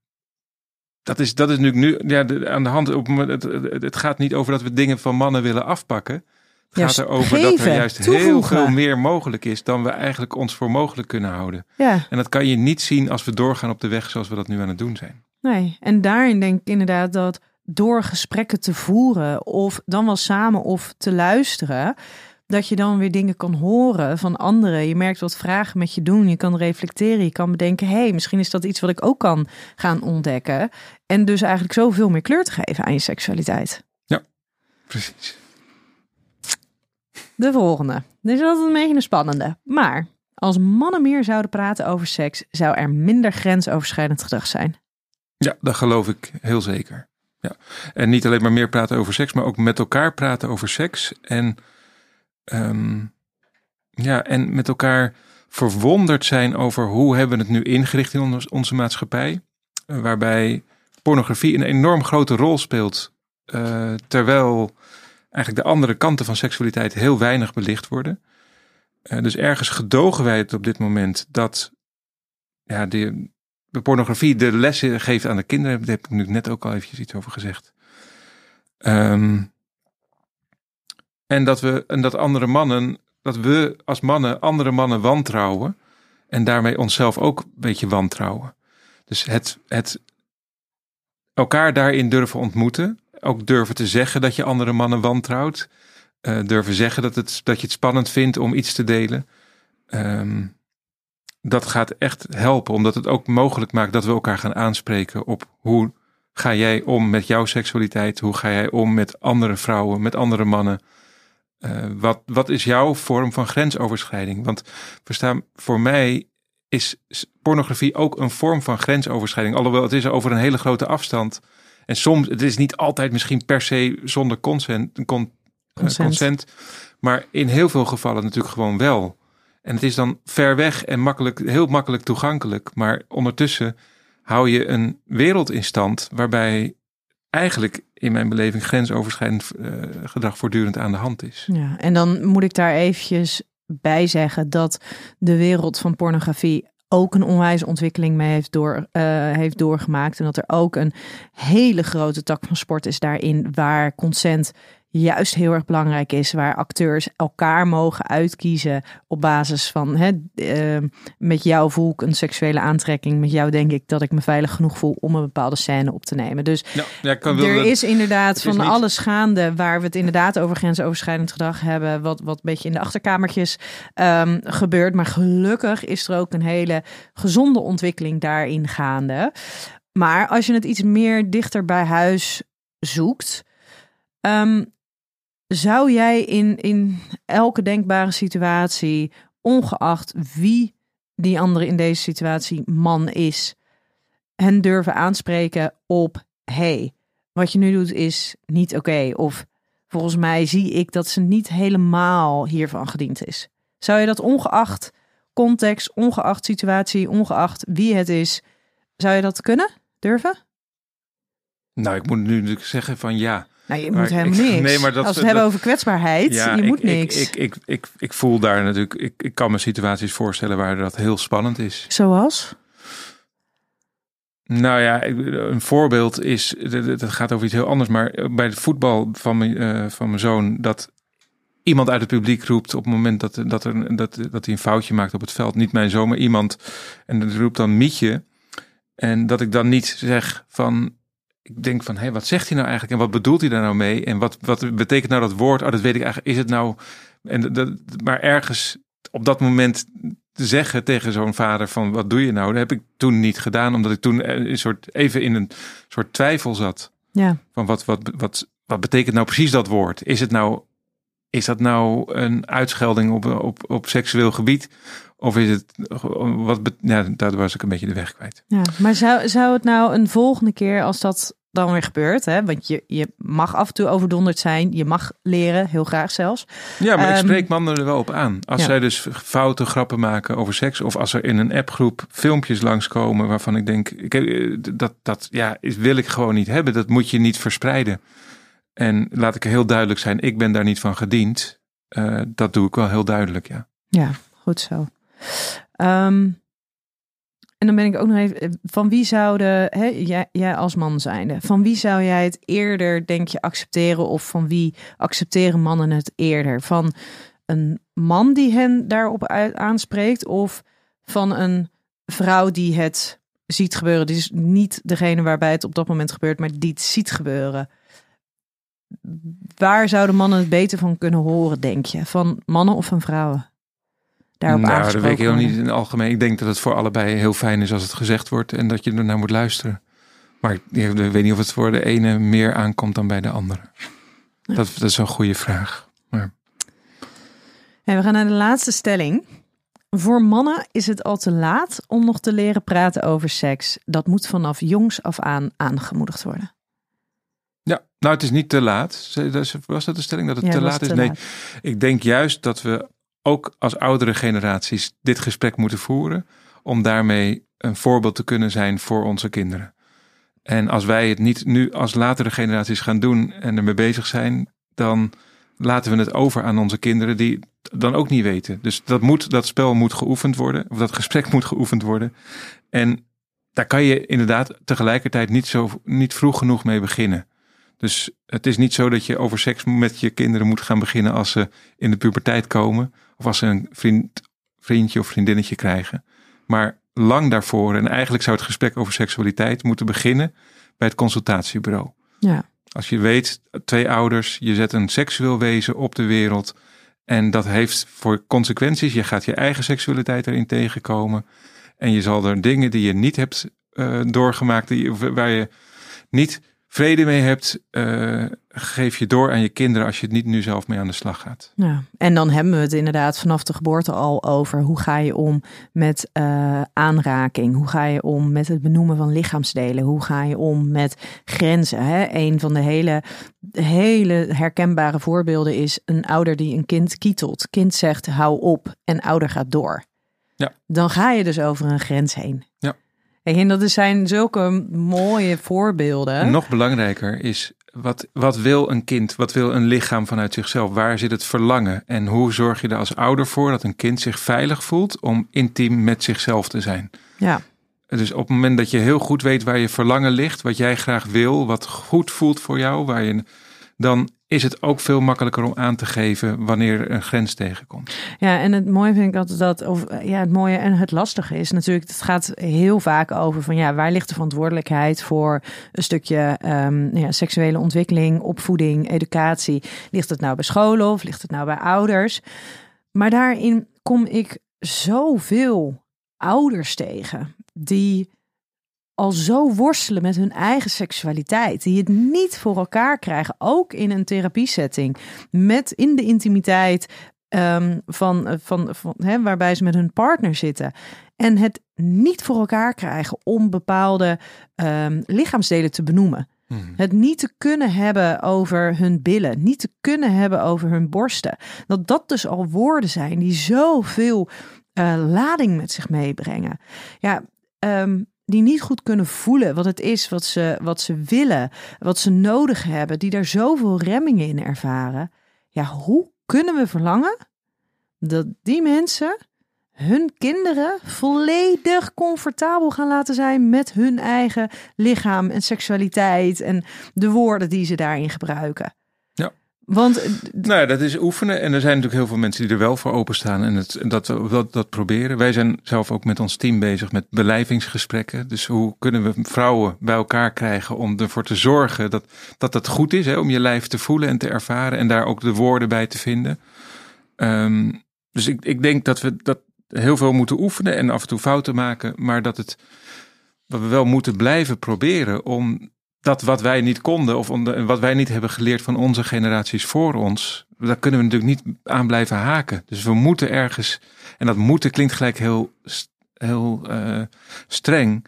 [SPEAKER 3] dat is, dat is nu, nu ja, de, aan de hand. Op, het, het gaat niet over dat we dingen van mannen willen afpakken. Het gaat erover dat er juist heel veel meer mogelijk is dan we eigenlijk ons voor mogelijk kunnen houden.
[SPEAKER 2] Ja.
[SPEAKER 3] En dat kan je niet zien als we doorgaan op de weg zoals we dat nu aan het doen zijn.
[SPEAKER 2] Nee, en daarin denk ik inderdaad dat door gesprekken te voeren, of dan wel samen of te luisteren, dat je dan weer dingen kan horen van anderen. Je merkt wat vragen met je doen. Je kan reflecteren. Je kan bedenken: hé, hey, misschien is dat iets wat ik ook kan gaan ontdekken. En dus eigenlijk zoveel meer kleur te geven aan je seksualiteit.
[SPEAKER 3] Ja, precies.
[SPEAKER 2] De volgende. Dit is altijd een beetje een spannende. Maar als mannen meer zouden praten over seks, zou er minder grensoverschrijdend gedrag zijn.
[SPEAKER 3] Ja, dat geloof ik heel zeker. Ja. En niet alleen maar meer praten over seks, maar ook met elkaar praten over seks. En um, ja, en met elkaar verwonderd zijn over hoe hebben we het nu ingericht in onze maatschappij. Uh, waarbij pornografie een enorm grote rol speelt. Uh, terwijl eigenlijk de andere kanten van seksualiteit heel weinig belicht worden. Uh, dus ergens gedogen wij het op dit moment dat ja, de, de pornografie de lessen geeft aan de kinderen. Daar heb ik nu net ook al eventjes iets over gezegd. Um, en dat we en dat andere mannen, dat we als mannen andere mannen wantrouwen. En daarmee onszelf ook een beetje wantrouwen. Dus het, het elkaar daarin durven ontmoeten. Ook durven te zeggen dat je andere mannen wantrouwt. Uh, durven zeggen dat, het, dat je het spannend vindt om iets te delen. Um, dat gaat echt helpen, omdat het ook mogelijk maakt dat we elkaar gaan aanspreken op hoe ga jij om met jouw seksualiteit? Hoe ga jij om met andere vrouwen, met andere mannen? Uh, wat, wat is jouw vorm van grensoverschrijding? Want verstaan, voor mij is pornografie ook een vorm van grensoverschrijding. Alhoewel het is over een hele grote afstand. En soms, het is niet altijd misschien per se zonder consent, con, consent. Uh, consent. Maar in heel veel gevallen natuurlijk gewoon wel. En het is dan ver weg en makkelijk, heel makkelijk toegankelijk. Maar ondertussen hou je een wereld in stand waarbij eigenlijk in mijn beleving grensoverschrijdend uh, gedrag voortdurend aan de hand is.
[SPEAKER 2] Ja, en dan moet ik daar eventjes bij zeggen dat de wereld van pornografie ook een onwijze ontwikkeling mee heeft, door, uh, heeft doorgemaakt. En dat er ook een hele grote tak van sport is daarin waar consent juist heel erg belangrijk is, waar acteurs elkaar mogen uitkiezen op basis van hè, uh, met jou voel ik een seksuele aantrekking, met jou denk ik dat ik me veilig genoeg voel om een bepaalde scène op te nemen. Dus
[SPEAKER 3] ja, ja, kan
[SPEAKER 2] er is inderdaad van niet... alles gaande waar we het inderdaad over grensoverschrijdend gedrag hebben, wat, wat een beetje in de achterkamertjes um, gebeurt. Maar gelukkig is er ook een hele gezonde ontwikkeling daarin gaande. Maar als je het iets meer dichter bij huis zoekt, um, zou jij in, in elke denkbare situatie, ongeacht wie die andere in deze situatie man is, hen durven aanspreken op: hey, wat je nu doet is niet oké. Of volgens mij zie ik dat ze niet helemaal hiervan gediend is. Zou je dat ongeacht context, ongeacht situatie, ongeacht wie het is, zou je dat kunnen durven?
[SPEAKER 3] Nou, ik moet nu natuurlijk zeggen van ja.
[SPEAKER 2] Nou, je moet helemaal *laughs* niks. Nee, maar dat, Als we het hebben over kwetsbaarheid, ja, je moet niks.
[SPEAKER 3] Ik, ik, ik, ik, voel daar natuurlijk, ik, ik kan me situaties voorstellen waar dat heel spannend is.
[SPEAKER 2] Zoals?
[SPEAKER 3] Nou ja, een voorbeeld is, dat gaat over iets heel anders, maar bij het voetbal van mijn, uh, van mijn zoon, dat iemand uit het publiek roept op het moment dat, dat, er, dat, dat hij een foutje maakt op het veld, niet mijn zoon, maar iemand, en dat roept dan Mietje. En dat ik dan niet zeg van, ik denk van, hé, hey, wat zegt hij nou eigenlijk en wat bedoelt hij daar nou mee? En wat, wat betekent nou dat woord? Oh, dat weet ik eigenlijk. Is het nou... En dat, maar ergens op dat moment te zeggen tegen zo'n vader van, wat doe je nou? Dat heb ik toen niet gedaan, omdat ik toen een soort, even in een soort twijfel zat.
[SPEAKER 2] Ja.
[SPEAKER 3] Van wat, wat, wat, wat betekent nou precies dat woord? Is het nou, is dat nou een uitschelding op, op, op seksueel gebied? Of is het wat? Ja, daar was ik een beetje de weg kwijt.
[SPEAKER 2] Ja, maar zou, zou het nou een volgende keer als dat dan weer gebeurt, hè? want je, je mag af en toe overdonderd zijn, je mag leren, heel graag zelfs.
[SPEAKER 3] Ja, maar ik ehm, spreek mannen er wel op aan. Als zij dus foute grappen maken over seks, of als er in een appgroep filmpjes langskomen waarvan ik denk, ik, eh, dat, dat ja, wil ik gewoon niet hebben. Dat moet je niet verspreiden. En laat ik heel duidelijk zijn, ik ben daar niet van gediend. Uh, dat doe ik wel heel duidelijk, ja.
[SPEAKER 2] Ja, goed zo. Um, en dan ben ik ook nog even, van wie zouden, hè, jij, jij als man zijnde, van wie zou jij het eerder, denk je, accepteren? Of van wie accepteren mannen het eerder? Van een man die hen daarop aanspreekt? Of van een vrouw die het ziet gebeuren? Die is niet degene waarbij het op dat moment gebeurt, maar die het ziet gebeuren. Waar zouden mannen het beter van kunnen horen, denk je? Van mannen of van vrouwen?
[SPEAKER 3] Nou, dat weet ik heel niet in het algemeen. Ik denk dat het voor allebei heel fijn is als het gezegd wordt en dat je ernaar moet luisteren. Maar ik weet niet of het voor de ene meer aankomt dan bij de andere. Dat, dat is een goede vraag. Maar...
[SPEAKER 2] En we gaan naar de laatste stelling. Voor mannen is het al te laat om nog te leren praten over seks. Dat moet vanaf jongs af aan aangemoedigd worden.
[SPEAKER 3] Ja, nou het is niet te laat. Was dat de stelling dat het te laat is? nee, ik denk juist dat we ook als oudere generaties dit gesprek moeten voeren. Om daarmee een voorbeeld te kunnen zijn voor onze kinderen. En als wij het niet nu als latere generaties gaan doen en ermee bezig zijn, dan laten we het over aan onze kinderen die dan ook niet weten. Dus dat, moet, dat spel moet geoefend worden, of dat gesprek *laughs* moet geoefend worden. En daar kan je inderdaad tegelijkertijd niet, zo, niet vroeg genoeg mee beginnen. Dus het is niet zo dat je over seks met je kinderen moet gaan beginnen als ze in de puberteit komen. Of als ze een vriend, vriendje of vriendinnetje krijgen. Maar lang daarvoor, en eigenlijk zou het gesprek over seksualiteit moeten beginnen bij het consultatiebureau.
[SPEAKER 2] Ja.
[SPEAKER 3] Als je weet, twee ouders, je zet een seksueel wezen op de wereld. En dat heeft voor consequenties. Je gaat je eigen seksualiteit erin tegenkomen. En je zal er dingen die je niet hebt uh, doorgemaakt, die, waar je niet vrede mee hebt, uh, geef je door aan je kinderen als je het niet nu zelf mee aan de slag gaat.
[SPEAKER 2] Ja, en dan hebben we het inderdaad vanaf de geboorte al over hoe ga je om met uh, aanraking? Hoe ga je om met het benoemen van lichaamsdelen? Hoe ga je om met grenzen? Hè? Een van de hele, hele herkenbare voorbeelden is een ouder die een kind kietelt. Kind zegt hou op en ouder gaat door.
[SPEAKER 3] Ja.
[SPEAKER 2] Dan ga je dus over een grens heen.
[SPEAKER 3] Ja.
[SPEAKER 2] En dat zijn zulke mooie voorbeelden.
[SPEAKER 3] Nog belangrijker is, wat, wat wil een kind, wat wil een lichaam vanuit zichzelf? Waar zit het verlangen? En hoe zorg je er als ouder voor dat een kind zich veilig voelt om intiem met zichzelf te zijn?
[SPEAKER 2] Ja.
[SPEAKER 3] Dus op het moment dat je heel goed weet waar je verlangen ligt, wat jij graag wil, wat goed voelt voor jou, waar je, dan is het ook veel makkelijker om aan te geven wanneer een grens tegenkomt.
[SPEAKER 2] Ja, en het mooie vind ik altijd dat, of ja, het mooie en het lastige is natuurlijk, het gaat heel vaak over van ja, waar ligt de verantwoordelijkheid voor een stukje um, ja, seksuele ontwikkeling, opvoeding, educatie? Ligt het nou bij scholen of ligt het nou bij ouders? Maar daarin kom ik zoveel ouders tegen die al zo worstelen met hun eigen seksualiteit, die het niet voor elkaar krijgen, ook in een therapiesetting, met in de intimiteit um, van, van, van hè, waarbij ze met hun partner zitten. En het niet voor elkaar krijgen om bepaalde um, lichaamsdelen te benoemen. Hmm. Het niet te kunnen hebben over hun billen, niet te kunnen hebben over hun borsten. Dat dat dus al woorden zijn die zoveel uh, lading met zich meebrengen. Ja, um, die niet goed kunnen voelen wat het is wat ze, wat ze willen, wat ze nodig hebben, die daar zoveel remmingen in ervaren. Ja, hoe kunnen we verlangen dat die mensen hun kinderen volledig comfortabel gaan laten zijn met hun eigen lichaam en seksualiteit en de woorden die ze daarin gebruiken?
[SPEAKER 3] Eh, nou dat is oefenen. En er zijn natuurlijk heel veel mensen die er wel voor openstaan en het, dat, dat, dat proberen. Wij zijn zelf ook met ons team bezig met belijvingsgesprekken. Dus hoe kunnen we vrouwen bij elkaar krijgen om ervoor te zorgen dat dat, dat goed is, hè, om je lijf te voelen en te ervaren en daar ook de woorden bij te vinden. Um, dus ik, ik denk dat we dat heel veel moeten oefenen en af en toe fouten maken, maar dat het wat we wel moeten blijven proberen om dat wat wij niet konden of wat wij niet hebben geleerd van onze generaties voor ons, daar kunnen we natuurlijk niet aan blijven haken. Dus we moeten ergens, en dat moeten klinkt gelijk heel, heel uh, streng,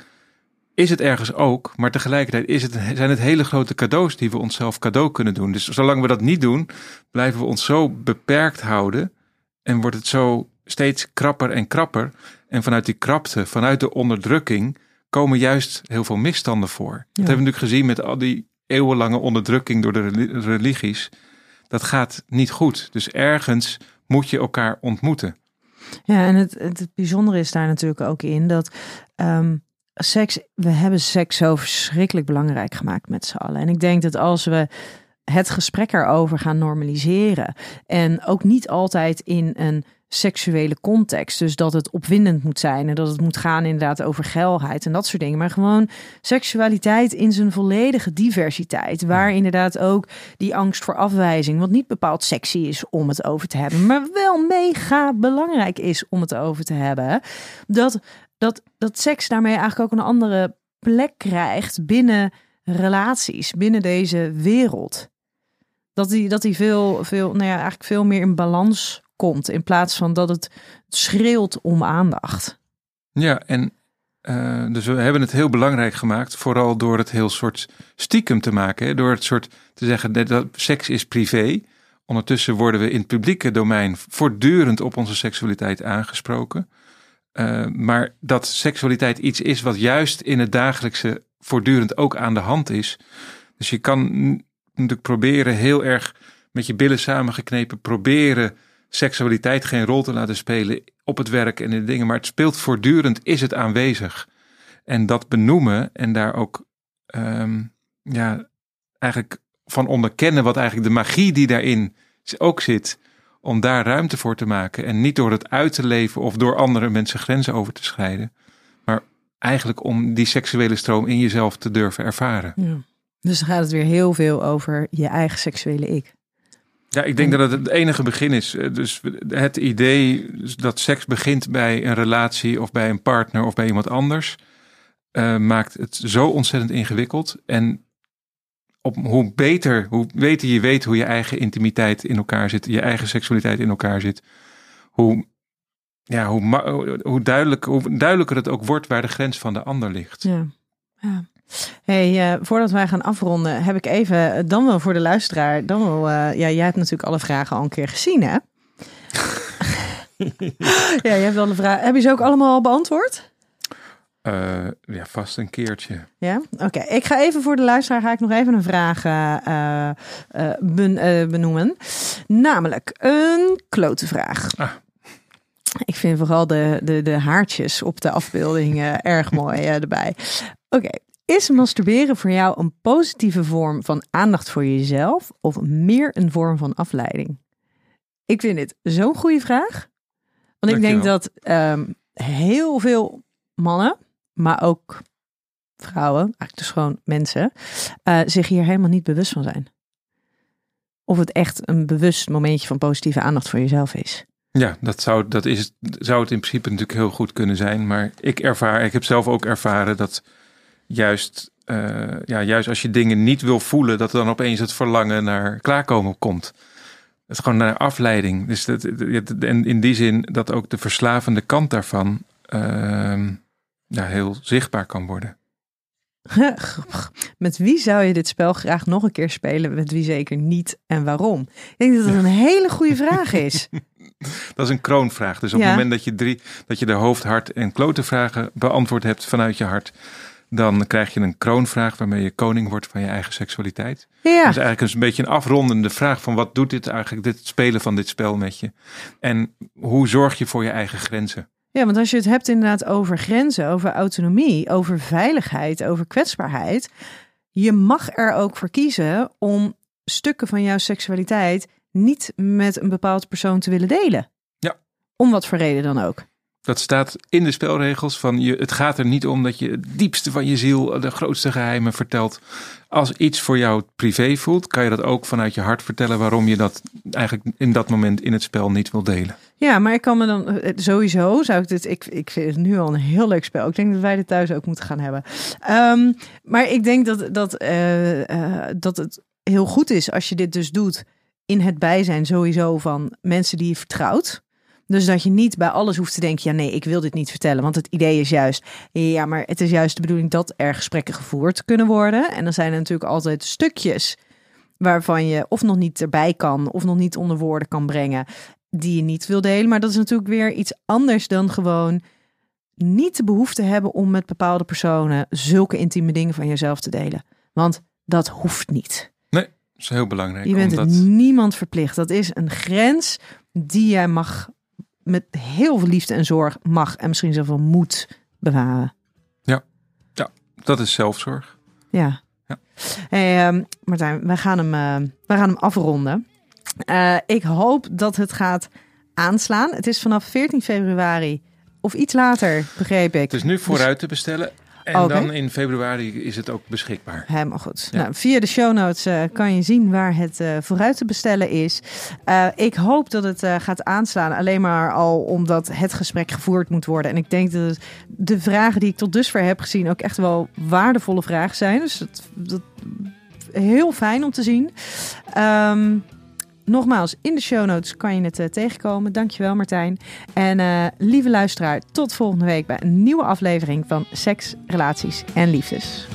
[SPEAKER 3] is het ergens ook, maar tegelijkertijd is het, zijn het hele grote cadeaus die we onszelf cadeau kunnen doen. Dus zolang we dat niet doen, blijven we ons zo beperkt houden en wordt het zo steeds krapper en krapper. En vanuit die krapte, vanuit de onderdrukking, komen juist heel veel misstanden voor. Dat hebben we natuurlijk gezien met al die eeuwenlange onderdrukking door de religies. Dat gaat niet goed. Dus ergens moet je elkaar ontmoeten.
[SPEAKER 2] Ja, en het, het bijzondere is daar natuurlijk ook in dat um, seks, we hebben seks zo verschrikkelijk belangrijk gemaakt met z'n allen. En ik denk dat als we het gesprek erover gaan normaliseren en ook niet altijd in een seksuele context. Dus dat het opwindend moet zijn en dat het moet gaan inderdaad over geilheid en dat soort dingen. Maar gewoon seksualiteit in zijn volledige diversiteit. Waar inderdaad ook die angst voor afwijzing, wat niet bepaald sexy is om het over te hebben, maar wel mega belangrijk is om het over te hebben. Dat, dat, dat seks daarmee eigenlijk ook een andere plek krijgt binnen relaties, binnen deze wereld. Dat die, dat die veel, veel, nou ja, eigenlijk veel meer in balans komt. In plaats van dat het schreeuwt om aandacht.
[SPEAKER 3] Ja, en uh, dus we hebben het heel belangrijk gemaakt. Vooral door het heel soort stiekem te maken. Door het soort te zeggen dat seks is privé. Ondertussen worden we in het publieke domein voortdurend op onze seksualiteit aangesproken. Uh, maar dat seksualiteit iets is wat juist in het dagelijkse voortdurend ook aan de hand is. Dus je kan natuurlijk proberen heel erg met je billen samengeknepen proberen seksualiteit geen rol te laten spelen op het werk en in de dingen, maar het speelt voortdurend, is het aanwezig. En dat benoemen en daar ook um, ja, eigenlijk van onderkennen wat eigenlijk de magie die daarin ook zit, om daar ruimte voor te maken. En niet door het uit te leven of door andere mensen grenzen over te scheiden, maar eigenlijk om die seksuele stroom in jezelf te durven ervaren. Ja.
[SPEAKER 2] Dus dan gaat het weer heel veel over je eigen seksuele ik.
[SPEAKER 3] Ja, ik denk dat het het enige begin is. Eh, dus het idee dat seks begint bij een relatie of bij een partner of bij iemand anders, uh, maakt het zo ontzettend ingewikkeld. En op hoe beter, hoe beter je weet hoe je eigen intimiteit in elkaar zit, je eigen seksualiteit in elkaar zit, hoe, ja, hoe, hoe, duidelijk, hoe duidelijker het ook wordt waar de grens van de ander ligt.
[SPEAKER 2] Ja. ja. Hey, uh, voordat wij gaan afronden, heb ik even, eh, dan wel voor de luisteraar, dan wel, uh, ja, jij hebt natuurlijk alle vragen al een keer gezien, hè? *laughs* ja, je hebt alle vragen. Heb je ze ook allemaal beantwoord?
[SPEAKER 3] Uh, ja, vast een keertje.
[SPEAKER 2] Ja, oké. Ik ga even voor de luisteraar ga ik nog even een vraag ben, benoemen. Namelijk een klote vraag. Ah. Ik vind vooral de, de, de haartjes op de afbeelding erg mooi erbij. Oké. Is masturberen voor jou een positieve vorm van aandacht voor jezelf of meer een vorm van afleiding? Ik vind dit zo'n goede vraag. Want ik denk dat um, heel veel mannen maar ook vrouwen, eigenlijk dus gewoon mensen, uh, zich hier helemaal niet bewust van zijn. Of het echt een bewust momentje van positieve aandacht voor jezelf is.
[SPEAKER 3] Ja, dat zou, dat is, zou het in principe natuurlijk heel goed kunnen zijn. Maar ik ervaar, ik heb zelf ook ervaren dat juist, uh, ja, juist als je dingen niet wil voelen, dat dan opeens het verlangen naar klaarkomen komt. Het is gewoon naar afleiding. Dus dat, en in die zin dat ook de verslavende kant daarvan. Uh, ja, heel zichtbaar kan worden. *laughs*
[SPEAKER 2] Met wie zou je dit spel graag nog een keer spelen? Met wie zeker niet en waarom? Ik denk dat dat een hele goede vraag is. *laughs*
[SPEAKER 3] dat is een kroonvraag. Dus op het moment dat je, drie, dat je de hoofd, hart en klotenvragen beantwoord hebt vanuit je hart, dan krijg je een kroonvraag waarmee je koning wordt van je eigen seksualiteit. Ja. Dat is eigenlijk een beetje een afrondende vraag van wat doet dit eigenlijk, dit spelen van dit spel met je? En hoe zorg je voor je eigen grenzen?
[SPEAKER 2] Ja, want als je het hebt inderdaad over grenzen, over autonomie, over veiligheid, over kwetsbaarheid. Je mag er ook voor kiezen om stukken van jouw seksualiteit niet met een bepaald persoon te willen delen.
[SPEAKER 3] Ja.
[SPEAKER 2] Om wat voor reden dan ook.
[SPEAKER 3] Dat staat in de spelregels van je. Het gaat er niet om dat je het diepste van je ziel de grootste geheimen vertelt. Als iets voor jou privé voelt, kan je dat ook vanuit je hart vertellen waarom je dat eigenlijk in dat moment in het spel niet wil delen.
[SPEAKER 2] Ja, maar ik kan me dan eh, sowieso zou ik dit. Ik, ik vind het nu al een heel leuk spel. Ik denk dat wij dit thuis ook moeten gaan hebben. Um, maar ik denk dat, dat, uh, uh, dat het heel goed is als je dit dus doet in het bijzijn sowieso van mensen die je vertrouwt. Dus dat je niet bij alles hoeft te denken, ja nee, ik wil dit niet vertellen. Want het idee is juist, ja, maar het is juist de bedoeling dat er gesprekken gevoerd kunnen worden. En dan zijn er natuurlijk altijd stukjes waarvan je of nog niet erbij kan, of nog niet onder woorden kan brengen, die je niet wil delen. Maar dat is natuurlijk weer iets anders dan gewoon niet de behoefte hebben om met bepaalde personen zulke intieme dingen van jezelf te delen. Want dat hoeft niet.
[SPEAKER 3] Nee, dat is heel belangrijk.
[SPEAKER 2] Je bent niemand verplicht. Dat is een grens die jij mag met heel veel liefde en zorg mag en misschien zelfs wel moet bewaren.
[SPEAKER 3] Ja, ja dat is zelfzorg.
[SPEAKER 2] Ja. ja. Hey, uh, Martijn, wij gaan hem, uh, wij gaan hem afronden. Uh, ik hoop dat het gaat aanslaan. Het is vanaf 14 februari of iets later, begreep ik.
[SPEAKER 3] Het is nu vooruit te bestellen. En dan in februari is het ook beschikbaar.
[SPEAKER 2] Helemaal goed. Nou, via de show notes uh, kan je zien waar het uh, vooruit te bestellen is. Uh, ik hoop dat het gaat aanslaan. Alleen maar al omdat het gesprek gevoerd moet worden. En ik denk dat de vragen die ik tot dusver heb gezien ook echt wel waardevolle vragen zijn. Dus dat, dat heel fijn om te zien. Um, Nogmaals, in de show notes kan je het uh, tegenkomen. Dankjewel Martijn. En uh, lieve luisteraar, tot volgende week bij een nieuwe aflevering van Seks, Relaties en Liefdes.